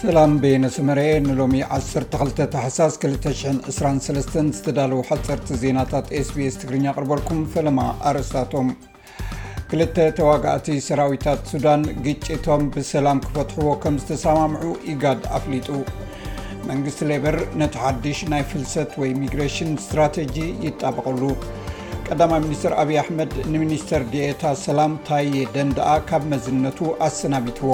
ሰላም ቤነ ስመርኤ ንሎሚ 12 ታሕሳስ 223 ዝተዳለዉ ሓፀርቲ ዜናታት ስbስ ትግርኛ ቅርበልኩም ፈለማ ኣርእስታቶም ክልተ ተዋጋእቲ ሰራዊታት ሱዳን ግጭቶም ብሰላም ክፈትሕዎ ከም ዝተሰማምዑ ኢጋድ ኣፍሊጡ መንግስቲ ሌበር ነቲ ሓድሽ ናይ ፍልሰት ወይ ኢሚግሬሽን ስትራተጂ ይጣበቐሉ ቀዳማይ ሚኒስትር ኣብዪ ኣሕመድ ንሚኒስትር ዲኤታ ሰላም ታዬ ደንደኣ ካብ መዝነቱ ኣሰናቢትዎ።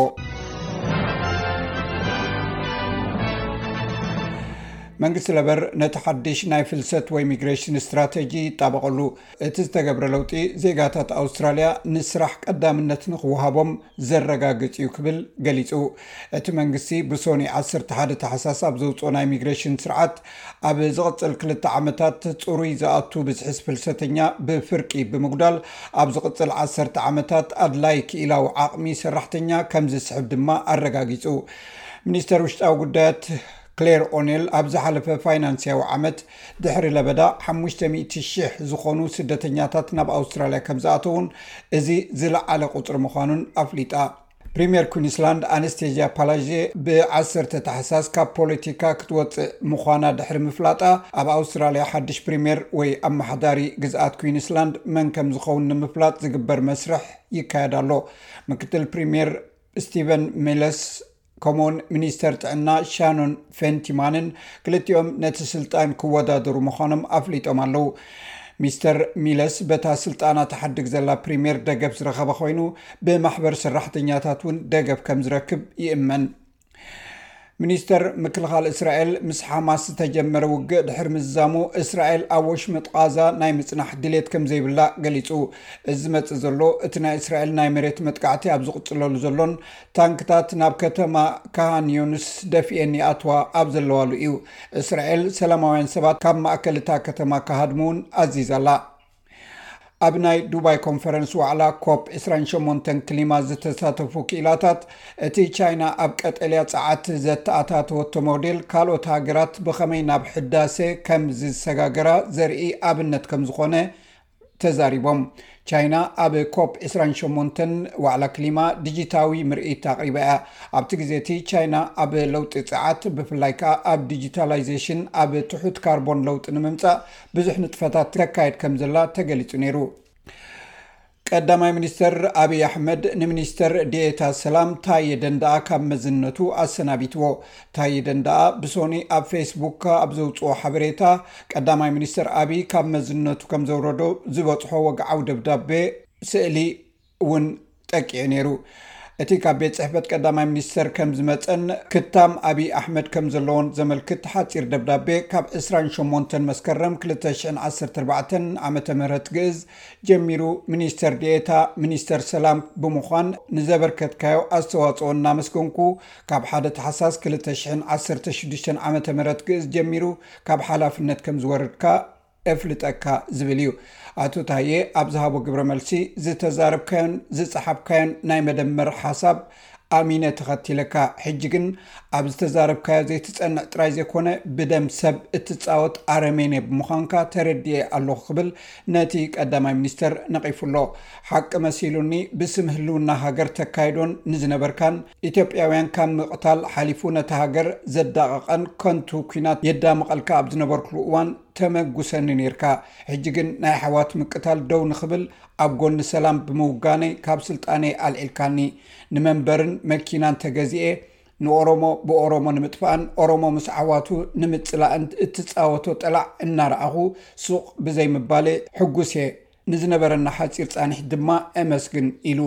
መንግስቲ ለበር ነቲ ሓድሽ ናይ ፍልሰት ወይ ሚግሬሽን ስትራተጂ ይጣበቐሉ እቲ ዝተገብረ ለውጢ ዜጋታት ኣውስትራልያ ንስራሕ ቀዳምነት ንክወሃቦም ዘረጋግፅ እዩ ክብል ገሊፁ እቲ መንግስቲ ብሶኒ 11 ተሓሳሳብ ዘውፅኦ ናይ ሚግሬሽን ስርዓት ኣብ ዝቕፅል ክልተ ዓመታት ፅሩይ ዝኣቱ ብዝሒስ ፍልሰተኛ ብፍርቂ ብምጉዳል ኣብ ዝቕፅል ዓሰርተ ዓመታት ኣድላይ ክኢላዊ ዓቕሚ ሰራሕተኛ ከምዝስሕብ ድማ ኣረጋጊፁ። ሚኒስተር ውሽጣዊ ጉዳያት ክሌር ኦኔል ኣብ ዝሓለፈ ፋይናንስያዊ ዓመት ድሕሪ ለበዳ ሓሙሽተ ሚእቲ ሽሕ ዝኾኑ ስደተኛታት ናብ ኣውስትራልያ ከምዝኣተዉን እዚ ዝለዓለ ቁፅሪ ምዃኑን ኣፍሊጣ። ፕሪምየር ኩንስላንድ ኣነስቴዥያ ፓላዤ ብ ዓሰርተ ታሕሳስ ካብ ፖለቲካ ክትወፅእ ምዃና ድሕሪ ምፍላጣ ኣብ ኣውስትራልያ ሓድሽ ፕሪምየር ወይ ኣመሓዳሪ ግዝኣት ኩንስላንድ መን ከም ዝኸውን ንምፍላጥ ዝግበር መስርሕ ይካየድ ኣሎ። ምክትል ፕሪምየር ስቲቨን ሚለስ ከምኡውን ሚኒስተር ጥዕና ሻኖን ፌንቲማንን ክልቲኦም ነቲ ስልጣን ክወዳደሩ ምዃኖም ኣፍሊጦም ኣለዉ። ሚስተር ሚለስ በታ ስልጣና ትሓድግ ዘላ ፕሪምየር ደገፍ ዝረኸበ ኮይኑ ብማሕበር ሰራሕተኛታት እውን ደገፍ ከም ዝረክብ ይእመን። ሚኒስተር ምክልኻል እስራኤል ምስ ሓማስ ዝተጀመረ ውግእ ድሕሪ ምዝዛሙ እስራኤል ኣብ ወሽመጥ ቃዛ ናይ ምጽናሕ ድሌት ከም ዘይብላ ገሊጹ እዚ ዝመጽእ ዘሎ እቲ ናይ እስራኤል ናይ መሬት መጥቃዕቲ ኣብ ዝቕጽለሉ ዘሎን ታንክታት ናብ ከተማ ካሃን ዮንስ ደፊኤን ይኣትዋ ኣብ ዘለዋሉ እዩ እስራኤል ሰላማውያን ሰባት ካብ ማእከል እታ ከተማ ካሃድሙ እውን ኣዚዛ ኣላ። ኣብ ናይ ዱባይ ኮንፈረንስ ዋዕላ ኮፕ 28 ክሊማ ዝተሳተፉ ክኢላታት እቲ ቻይና ኣብ ቀጠልያ ጸዓት ዘተኣታተወቶ ሞዴል ካልኦት ሃገራት ብኸመይ ናብ ሕዳሰ ከም ዝሰጋገራ ዘርኢ ኣብነት ከም ዝኾነ ተዛሪቦም። ቻይና ኣብ ኮፕ ዕስራን ሸሞንተን ዋዕላ ክሊማ ዲጂታዊ ምርኢት ኣቕሪባ እያ። ኣብቲ ግዜ እቲ ቻይና ኣብ ለውጢ ጸዓት ብፍላይ ከኣ ኣብ ዲጂታላይዜሽን ኣብ ትሑት ካርቦን ለውጢ ንምምጻእ ብዙሕ ንጥፈታት ተካይድ ከም ዘላ ተገሊጹ ነይሩ። ቀዳማይ ሚኒስተር ኣብይ ኣሕመድ ንሚኒስተር ዲኤታ ሰላም ታዬ ደንደኣ ካብ መዝነቱ ኣሰናቢትዎ። ታዬ ደንደኣ ብሶኑይ ኣብ ፌስቡካ ኣብ ዘውፅኦ ሓበሬታ ቀዳማይ ሚኒስትር ኣብይ ካብ መዝነቱ ከምዘውረዶ ዝበፅሖ ወግዓዊ ደብዳቤ ስእሊ እውን ጠቂዑ ነይሩ። እቲ ካብ ቤት ፅሕፈት ቀዳማይ ሚኒስትር ከምዝመፀን ክታም ኣብይ ኣሕመድ ከምዘለዎን ዘመልክት ሓፂር ደብዳቤ ካብ ዕስራን ሸሞንተን መስከረም ክልተ ሽሕን ዓሰርተ ኣርባዕተን ዓመተ ምህረት ግእዝ ጀሚሩ ሚኒስትር ዴኤታ ሚኒስትር ሰላም ብምዃን ንዘበርከትካዮ ኣስተዋፅኦ እናመስገንኩ ካብ ሓደ ታሕሳስ ክልተ ሽሕን ዓሰርተ ሽዱሽተን ዓመተ ምህረት ግእዝ ጀሚሩ ካብ ሓላፍነት ከም ዝወርድካ ኤፍልጠካ ዝብል እዩ። ኣቶ ታዬ ኣብ ዝሃቦ ግብረ መልሲ ዝተዛረብካዮን ዝጸሓፍካዮን ናይ መደመር ሓሳብ ኣሚነ ተኸቲለካ ሕጂ ግን ኣብ ዝተዛረብካዮ ዘይትጸንዕ ጥራይ ዘይኮነ ብደም ሰብ እትጻወት ኣረሜኔ ብምዃንካ ተረዲኤ ኣለኹ ክብል ነቲ ቀዳማይ ሚኒስተር ነቒፉ ኣሎ። ሓቂ መሲሉኒ ብስም ህልውና ሃገር ተካይዶን ንዝነበርካን ኢትዮጵያውያን ካብ ምቕታል ሓሊፉ ነታ ሃገር ዘዳቐቐን ከንቱ ኩናት የዳምቐልካ ኣብ ዝነበርክሉ እዋን ተመጉሰኒ ኔርካ። ሕጂ ግን ናይ ኣሕዋት ምቅታል ደው ንኽብል ኣብ ጎኒ ሰላም ብምውጋነይ ካብ ስልጣነይ ኣልዒልካኒ። ንመንበርን መኪናን ተገዚኤ ንኦሮሞ ብኦሮሞ ንምጥፋእን ኦሮሞ ምስ ዓዋቱ ንምጽላእን እትጻወቶ ጠላዕ እናረኣኹ ሱቕ ብዘይምባለይ ሕጉስ እየ። ንዝነበረና ሓፂር ፃንሒት ድማ ኤመስግን ኢሉ።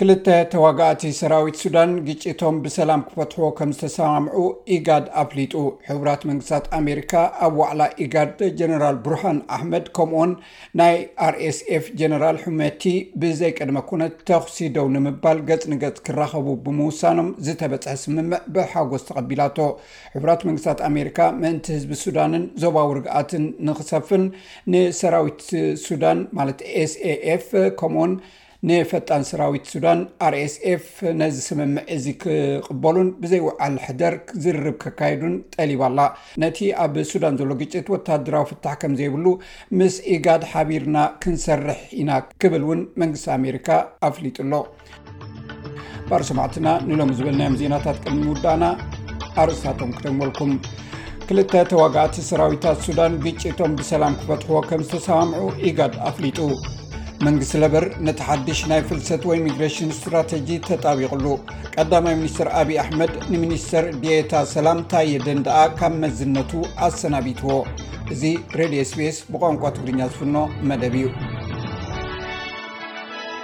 ክልተ ተዋጋእቲ ሰራዊት ሱዳን ግጭቶም ብሰላም ክፈትሕዎ ከም ዝተሰማምዑ ኢጋድ ኣፍሊጡ። ሕቡራት መንግስታት ኣሜሪካ ኣብ ዋዕላ ኢጋድ ጀነራል ብሩሃን ኣሕመድ ከምኡውን ናይ RSF ጀነራል ሑመቲ ብዘይቅድመ ኩነት ተኹሲ ደው ንምባል ገፅ ንገፅ ክራኸቡ ብምውሳኖም ዝተበፅሐ ስምምዕ ብሓጎስ ተቐቢላቶ። ሕቡራት መንግስታት ኣሜሪካ ምእንቲ ህዝቢ ሱዳንን ዞባዊ ርግኣትን ንክሰፍን ንሰራዊት ሱዳን ማለት ኤስኤኤፍ ከምኡውን ንፈጣን ሰራዊት ሱዳን ኣርኤስኤፍ ነዚ ስምምዕ እዚ ክቕበሉን ብዘይ ውዓል ሕደር ዝርርብ ከካየዱን ጠሊባ ኣላ ነቲ ኣብ ሱዳን ዘሎ ግጭት ወተሃደራዊ ፍታሕ ከም ዘይብሉ ምስ ኢጋድ ሓቢርና ክንሰርሕ ኢና ክብል እውን መንግስቲ ኣሜሪካ ኣፍሊጡ ኣሎ ባር ሰማዕትና ንሎም ዝበልናዮም ዜናታት ቅድሚ ምውዳእና ኣርእስታቶም ክደመልኩም ክልተ ተዋጋእቲ ሰራዊታት ሱዳን ግጭቶም ብሰላም ክፈትሕዎ ከም ዝተሰማምዑ ኢጋድ ኣፍሊጡ መንግስቲ ለበር ነቲ ሓድሽ ናይ ፍልሰት ወይ ኢሚግሬሽን ስትራተጂ ተጣቢቕሉ ቀዳማይ ሚኒስትር ኣብዪ ኣሕመድ ንሚኒስተር ድታ ሰላም ታየ ደንደኣ ካብ መዝነቱ ኣሰናቢትዎ እዚ ሬድዮ ስፔስ ብቋንቋ ትግርኛ ዝፍኖ መደብ እዩ